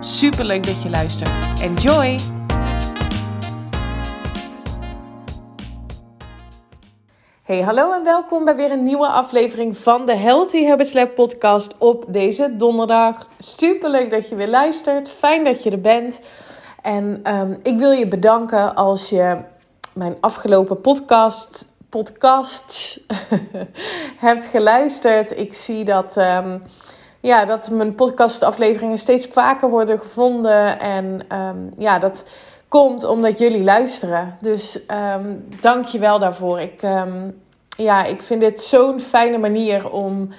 Super leuk dat je luistert. Enjoy! Hey, hallo en welkom bij weer een nieuwe aflevering van de Healthy Habits Lab podcast op deze donderdag. Super leuk dat je weer luistert. Fijn dat je er bent. En um, ik wil je bedanken als je mijn afgelopen podcast podcasts hebt geluisterd. Ik zie dat, um, ja, dat mijn podcastafleveringen steeds vaker worden gevonden. En um, ja, dat komt omdat jullie luisteren. Dus um, dank je wel daarvoor. Ik, ja, ik vind dit zo'n fijne manier om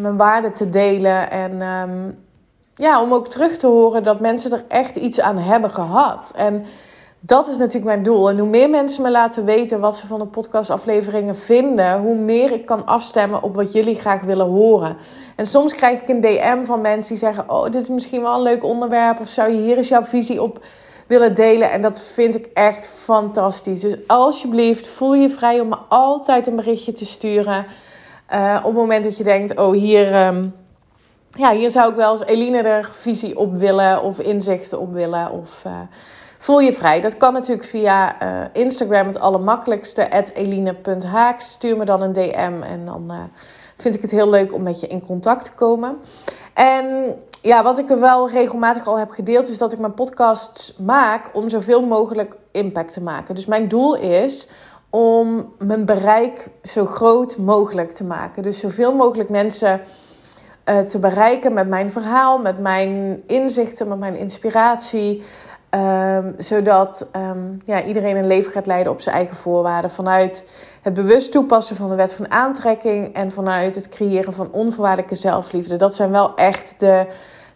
mijn waarde te delen. En ja, om ook terug te horen dat mensen er echt iets aan hebben gehad. En dat is natuurlijk mijn doel. En hoe meer mensen me laten weten wat ze van de podcastafleveringen vinden, hoe meer ik kan afstemmen op wat jullie graag willen horen. En soms krijg ik een DM van mensen die zeggen: Oh, dit is misschien wel een leuk onderwerp. Of zou je hier eens jouw visie op willen delen? En dat vind ik echt fantastisch. Dus alsjeblieft, voel je vrij om me altijd een berichtje te sturen. Uh, op het moment dat je denkt: Oh, hier. Um, ja, hier zou ik wel eens Eline er visie op willen, of inzichten op willen. Of. Uh, voel je vrij. Dat kan natuurlijk via uh, Instagram het allermakkelijkste, eline.haak. Stuur me dan een DM en dan uh, vind ik het heel leuk om met je in contact te komen. En ja, wat ik er wel regelmatig al heb gedeeld, is dat ik mijn podcasts maak om zoveel mogelijk impact te maken. Dus mijn doel is om mijn bereik zo groot mogelijk te maken. Dus zoveel mogelijk mensen uh, te bereiken met mijn verhaal, met mijn inzichten, met mijn inspiratie. Um, zodat um, ja, iedereen een leven gaat leiden op zijn eigen voorwaarden. Vanuit het bewust toepassen van de wet van aantrekking en vanuit het creëren van onvoorwaardelijke zelfliefde. Dat zijn wel echt de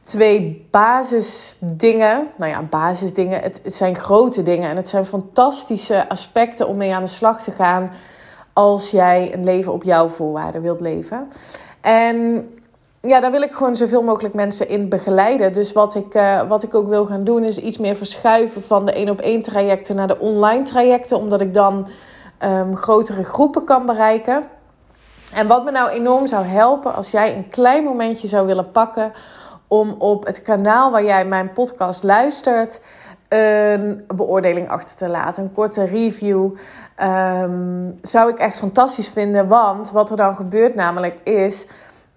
twee basisdingen. Nou ja, basisdingen. Het, het zijn grote dingen en het zijn fantastische aspecten om mee aan de slag te gaan als jij een leven op jouw voorwaarden wilt leven. En ja, daar wil ik gewoon zoveel mogelijk mensen in begeleiden. Dus wat ik, uh, wat ik ook wil gaan doen, is iets meer verschuiven van de één op één trajecten naar de online trajecten. Omdat ik dan um, grotere groepen kan bereiken. En wat me nou enorm zou helpen als jij een klein momentje zou willen pakken om op het kanaal waar jij mijn podcast luistert een beoordeling achter te laten, een korte review. Um, zou ik echt fantastisch vinden, want wat er dan gebeurt namelijk is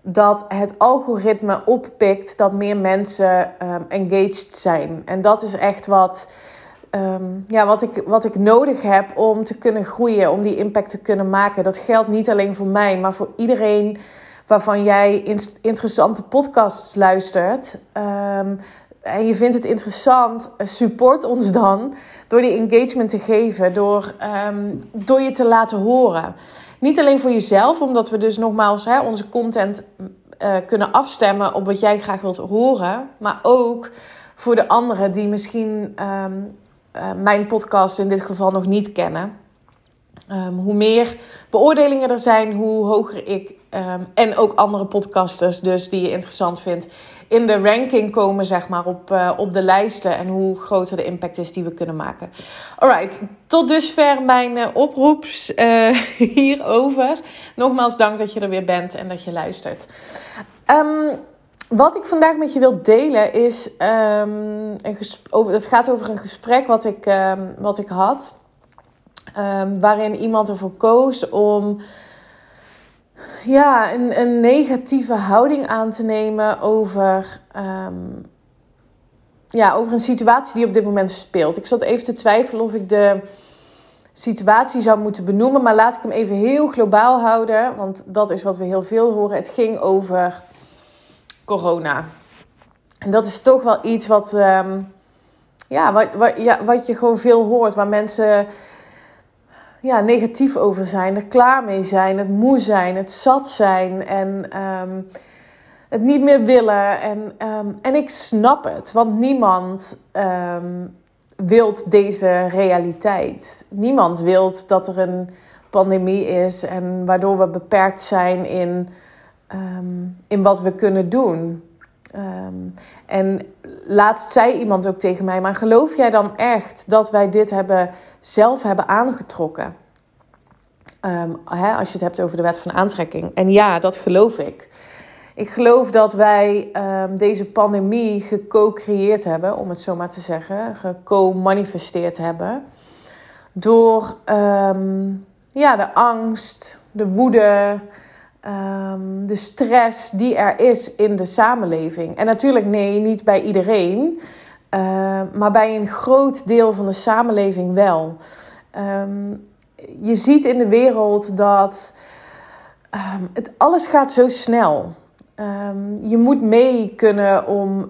dat het algoritme oppikt dat meer mensen um, engaged zijn. En dat is echt wat, um, ja, wat, ik, wat ik nodig heb om te kunnen groeien, om die impact te kunnen maken. Dat geldt niet alleen voor mij, maar voor iedereen waarvan jij in, interessante podcasts luistert. Um, en je vindt het interessant, support ons dan door die engagement te geven, door, door je te laten horen. Niet alleen voor jezelf, omdat we dus nogmaals hè, onze content uh, kunnen afstemmen op wat jij graag wilt horen. Maar ook voor de anderen die misschien um, uh, mijn podcast in dit geval nog niet kennen. Um, hoe meer beoordelingen er zijn, hoe hoger ik um, en ook andere podcasters dus die je interessant vindt in de ranking komen, zeg maar, op, uh, op de lijsten. En hoe groter de impact is die we kunnen maken. Alright, tot dusver mijn uh, oproeps uh, hierover. Nogmaals dank dat je er weer bent en dat je luistert. Um, wat ik vandaag met je wil delen is, um, over, het gaat over een gesprek wat ik, um, wat ik had. waarin iemand ervoor koos om ja, een, een negatieve houding aan te nemen over, um, ja, over een situatie die op dit moment speelt. Ik zat even te twijfelen of ik de situatie zou moeten benoemen, maar laat ik hem even heel globaal houden, want dat is wat we heel veel horen. Het ging over corona. En dat is toch wel iets wat, um, ja, wat, wat, ja, wat je gewoon veel hoort, waar mensen ja, negatief over zijn, er klaar mee zijn, het moe zijn, het zat zijn. En um, het niet meer willen. En, ehm, en ik snap het, want niemand um, wilt deze realiteit. Niemand wilt dat er een pandemie is en waardoor we beperkt zijn in, in wat we kunnen doen. en laatst zei iemand ook tegen mij: Maar geloof jij dan echt dat wij dit hebben, zelf hebben aangetrokken? hè, als je het hebt over de wet van aantrekking. En ja, dat geloof ik. Ik geloof dat wij um, deze pandemie geco-creëerd hebben, om het zo maar te zeggen, geco-manifesteerd hebben. Door um, ja, de angst, de woede, de stress die er is in de samenleving. En natuurlijk, nee, niet bij iedereen, uh, maar bij een groot deel van de samenleving wel. je ziet in de wereld dat het, alles gaat zo snel Um, je moet mee kunnen om,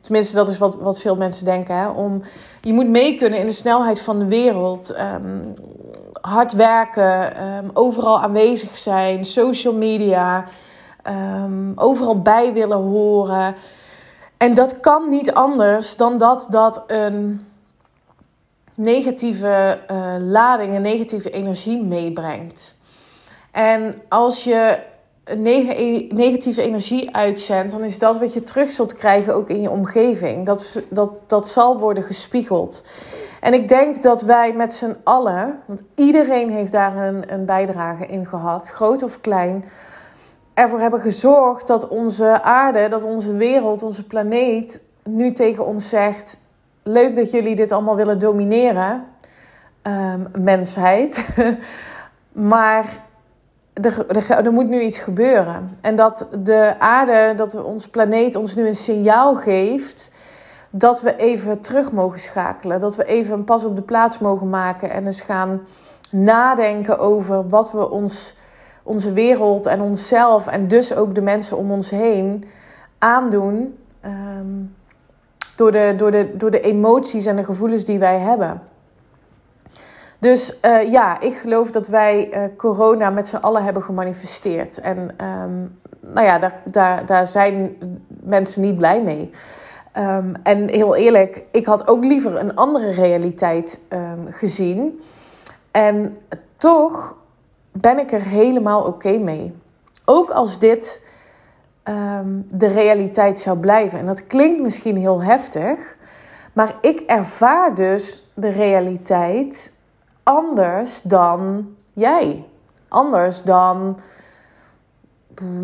tenminste dat is wat, wat veel mensen denken, hè, om, je moet mee kunnen in de snelheid van de wereld. Hard werken, overal aanwezig zijn, social media, overal bij willen horen. En dat kan niet anders dan dat dat een negatieve uh, lading, een negatieve energie meebrengt. En als je E- negatieve energie uitzendt, dan is dat wat je terug zult krijgen ook in je omgeving. Dat, dat, dat zal worden gespiegeld. En ik denk dat wij met z'n allen, want iedereen heeft daar een, een bijdrage in gehad, groot of klein, ervoor hebben gezorgd dat onze aarde, dat onze wereld, onze planeet nu tegen ons zegt: Leuk dat jullie dit allemaal willen domineren, um, mensheid. maar er, er, er, moet nu iets gebeuren. En dat de aarde, dat onze planeet ons nu een signaal geeft dat we even terug mogen schakelen. Dat we even een pas op de plaats mogen maken en eens gaan nadenken over wat we ons, onze wereld en onszelf en dus ook de mensen om ons heen aandoen. Um, door, de, door, de, door de emoties en de gevoelens die wij hebben. Dus uh, ja, ik geloof dat wij uh, corona met z'n allen hebben gemanifesteerd. En um, nou ja, daar, daar, daar zijn mensen niet blij mee. Um, en heel eerlijk, ik had ook liever een andere realiteit gezien. En toch ben ik er helemaal oké mee. Ook als dit de realiteit zou blijven. En dat klinkt misschien heel heftig, maar ik ervaar dus de realiteit anders dan jij. Anders dan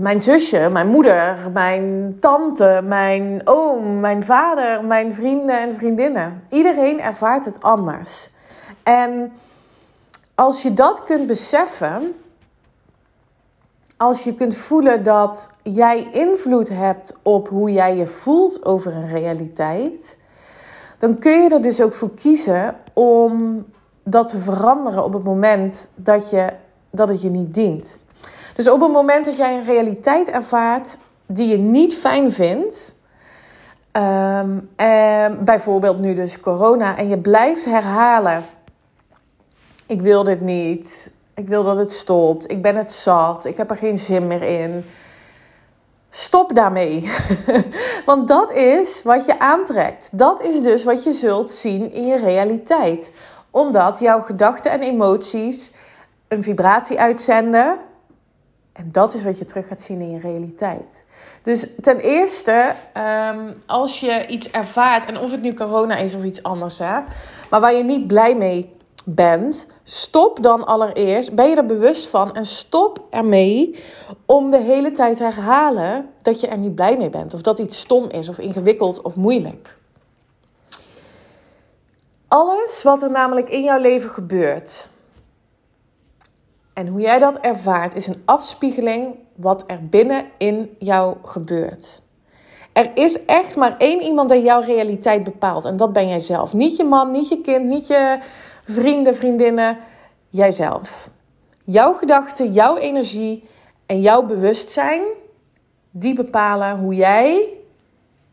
mijn zusje, mijn moeder, mijn tante, mijn oom, mijn vader, mijn vrienden en vriendinnen. Iedereen ervaart het anders. Als je dat kunt beseffen, als je kunt voelen dat jij invloed hebt op hoe jij je voelt over een realiteit, dan kun je er dus ook voor kiezen om dat te veranderen op het moment dat, je, dat het je niet dient. Dus op het moment dat jij een realiteit ervaart die je niet fijn vindt, um, bijvoorbeeld nu dus corona, en je blijft herhalen: Ik wil dit niet, ik wil dat het stopt, ik ben het zat, ik heb er geen zin meer in. Stop daarmee. Want dat is wat je aantrekt. Dat is dus wat je zult zien in je realiteit omdat jouw gedachten en emoties een vibratie uitzenden. En dat is wat je terug gaat zien in je realiteit. Dus ten eerste, ehm, als je iets ervaart, en of het nu corona is of iets anders, hè, maar waar je niet blij mee bent, stop dan allereerst. Ben je er bewust van en stop ermee om de hele tijd te herhalen dat je er niet blij mee bent. Of dat iets stom is, of ingewikkeld of moeilijk. Alles wat er namelijk in jouw leven gebeurt en hoe jij dat ervaart, is een afspiegeling wat er binnen in jou gebeurt. Er is echt maar één iemand die jouw realiteit bepaalt en dat ben jij zelf. Niet je man, niet je kind, niet je vrienden, vriendinnen, jijzelf. Jouw gedachten, jouw energie en jouw bewustzijn, die bepalen hoe jij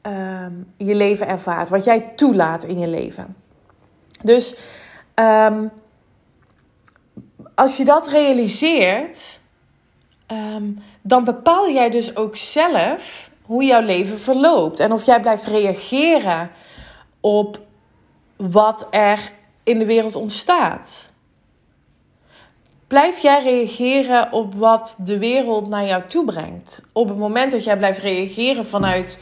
uh, je leven ervaart, wat jij toelaat in je leven. Dus um, als je dat realiseert, ehm, dan bepaal jij dus ook zelf hoe jouw leven verloopt. En of jij blijft reageren op wat er in de wereld ontstaat. Blijf jij reageren op wat de wereld naar jou toe brengt? Op het moment dat jij blijft reageren vanuit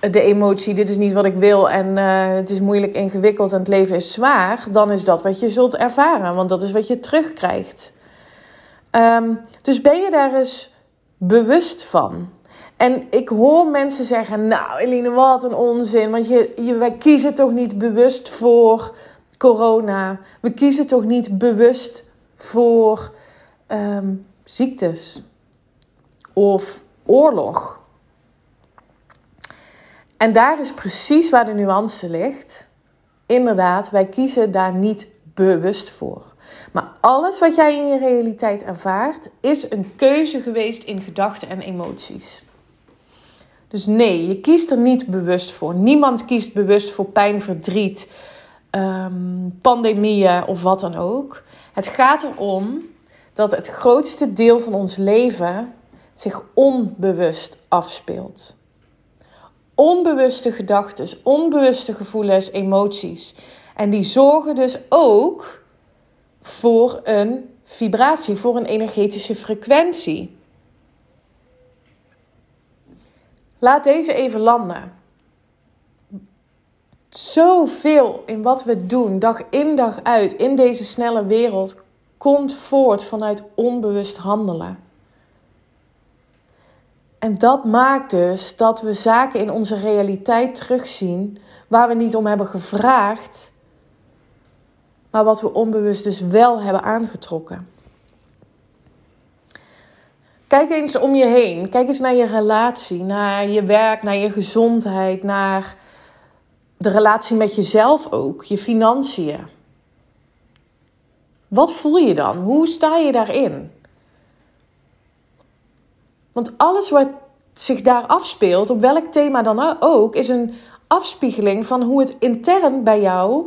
de emotie: dit is niet wat ik wil en uh, het is moeilijk ingewikkeld en het leven is zwaar, dan is dat wat je zult ervaren, want dat is wat je terugkrijgt. Um, dus ben je daar eens bewust van? En ik hoor mensen zeggen: Nou, Eline, wat een onzin. Want je, je, wij kiezen toch niet bewust voor corona. We kiezen toch niet bewust voor um, ziektes of oorlog. En daar is precies waar de nuance ligt. Inderdaad, wij kiezen daar niet bewust voor. Maar alles wat jij in je realiteit ervaart, is een keuze geweest in gedachten en emoties. Dus nee, je kiest er niet bewust voor. Niemand kiest bewust voor pijn, verdriet, um, pandemieën of wat dan ook. Het gaat erom dat het grootste deel van ons leven zich onbewust afspeelt. Onbewuste gedachten, onbewuste gevoelens, emoties. En die zorgen dus ook voor een vibratie, voor een energetische frequentie. Laat deze even landen. Zoveel in wat we doen, dag in dag uit, in deze snelle wereld, komt voort vanuit onbewust handelen. En dat maakt dus dat we zaken in onze realiteit terugzien waar we niet om hebben gevraagd, maar wat we onbewust dus wel hebben aangetrokken. Kijk eens om je heen. Kijk eens naar je relatie, naar je werk, naar je gezondheid, naar de relatie met jezelf ook, je financiën. Wat voel je dan? Hoe sta je daarin? Want alles wat zich daar afspeelt, op welk thema dan ook, is een afspiegeling van hoe het intern bij jou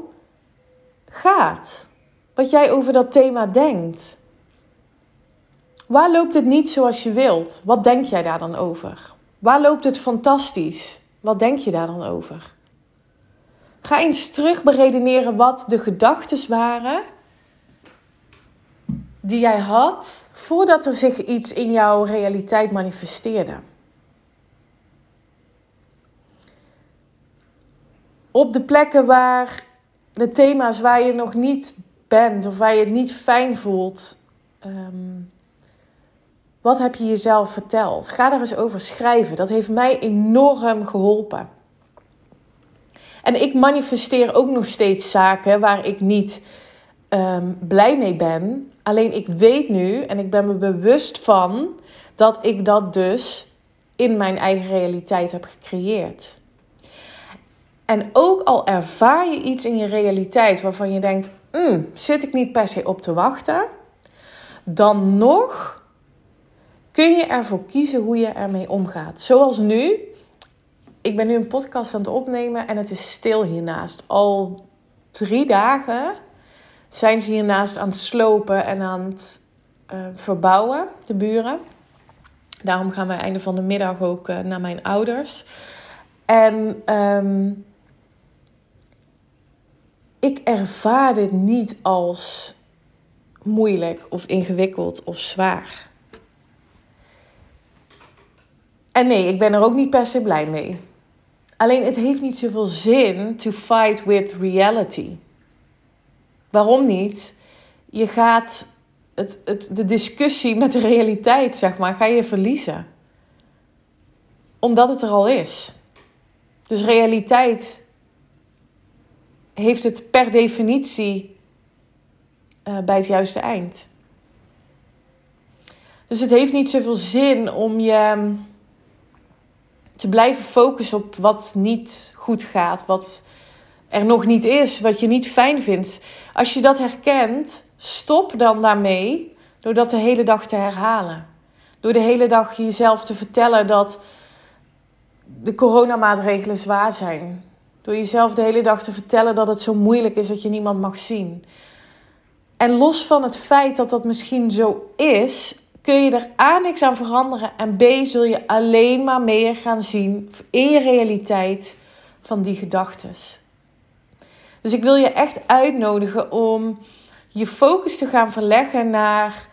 gaat. Wat jij over dat thema denkt. Waar loopt het niet zoals je wilt? Wat denk jij daar dan over? Waar loopt het fantastisch? Wat denk je daar dan over? Ga eens terug beredeneren wat de gedachten waren die jij had voordat er zich iets in jouw realiteit manifesteerde. Op de plekken waar de thema's waar je nog niet bent of waar je het niet fijn voelt, ehm, wat heb je jezelf verteld? Ga daar eens over schrijven. Dat heeft mij enorm geholpen. En ik manifesteer ook nog steeds zaken waar ik niet Ehm, blij mee ben. Alleen ik weet nu en ik ben me bewust van dat ik dat dus in mijn eigen realiteit heb gecreëerd. En ook al ervaar je iets in je realiteit waarvan je denkt: mm, zit ik niet per se op te wachten, dan nog kun je ervoor kiezen hoe je ermee omgaat. Zoals nu. Ik ben nu een podcast aan het opnemen en het is stil hiernaast. Al drie dagen zijn ze hiernaast aan het slopen en aan het uh, verbouwen, de buren. Daarom gaan we einde van de middag ook uh, naar mijn ouders. En um, ik ervaar dit niet als moeilijk of ingewikkeld of zwaar. En nee, ik ben er ook niet per se blij mee. Alleen het heeft niet zoveel zin to fight with reality. Waarom niet? Je gaat het, het, de discussie met de realiteit, zeg maar, ga je verliezen. Omdat het er al is. Dus realiteit heeft het per definitie uh, bij het juiste eind. Dus het heeft niet zoveel zin om je te blijven focussen op wat niet goed gaat, wat er nog niet is, wat je niet fijn vindt. Als je dat herkent, stop dan daarmee door dat de hele dag te herhalen. Door de hele dag jezelf te vertellen dat de coronamaatregelen zwaar zijn. Door jezelf de hele dag te vertellen dat het zo moeilijk is dat je niemand mag zien. En los van het feit dat dat misschien zo is, kun je er A niks aan veranderen en B zul je alleen maar meer gaan zien in je realiteit van die gedachten. Dus ik wil je echt uitnodigen om je focus te gaan verleggen naar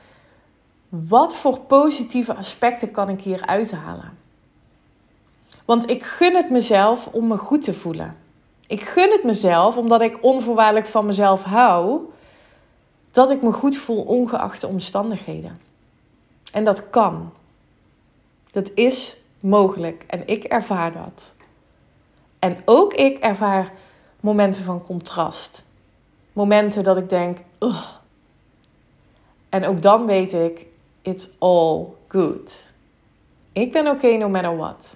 wat voor positieve aspecten kan ik hier uithalen. Want ik gun het mezelf om me goed te voelen. Ik gun het mezelf omdat ik onvoorwaardelijk van mezelf hou, dat ik me goed voel ongeacht de omstandigheden. En dat kan. Dat is mogelijk en ik ervaar dat. En ook ik ervaar momenten van contrast. Momenten dat ik denk, en ook dan weet ik, it's all good. Ik ben oké okay no matter what.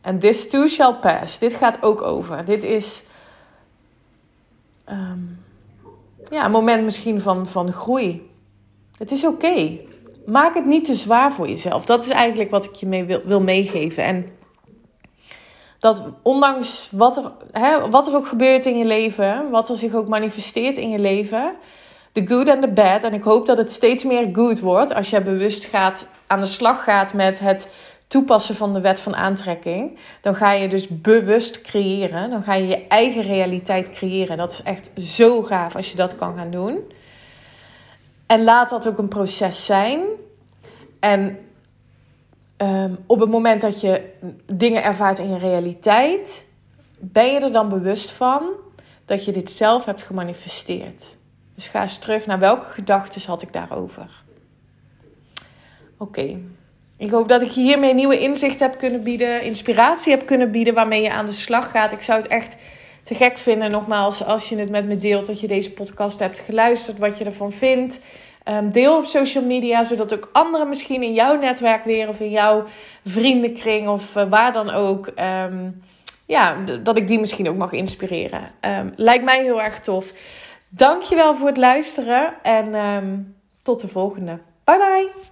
En this too shall pass. Dit gaat ook over. Dit is ehm, ja, een moment misschien van, van groei. Het is oké. Maak het niet te zwaar voor jezelf. Dat is eigenlijk wat ik je mee wil, wil meegeven. En dat ondanks wat er, hè, wat er ook gebeurt in je leven, wat er zich ook manifesteert in je leven, de good en de bad. En ik hoop dat het steeds meer good wordt als je bewust gaat, aan de slag gaat met het toepassen van de wet van aantrekking. Dan ga je dus bewust creëren. Dan ga je je eigen realiteit creëren. Dat is echt zo gaaf als je dat kan gaan doen. En laat dat ook een proces zijn. En um, op het moment dat je dingen ervaart in je realiteit, ben je er dan bewust van dat je dit zelf hebt gemanifesteerd. Dus ga eens terug naar welke gedachten had ik daarover. Oké. Ik hoop dat ik je hiermee nieuwe inzichten heb kunnen bieden, inspiratie heb kunnen bieden waarmee je aan de slag gaat. Ik zou het echt te gek vinden, nogmaals, als je het met me deelt dat je deze podcast hebt geluisterd, wat je ervan vindt. Ehm, deel op social media, zodat ook anderen misschien in jouw netwerk weer of in jouw vriendenkring of eh, waar dan ook. Ehm, ja, dat ik die misschien ook mag inspireren. Um, lijkt mij heel erg tof. Dankjewel voor het luisteren en tot de volgende. Bye bye.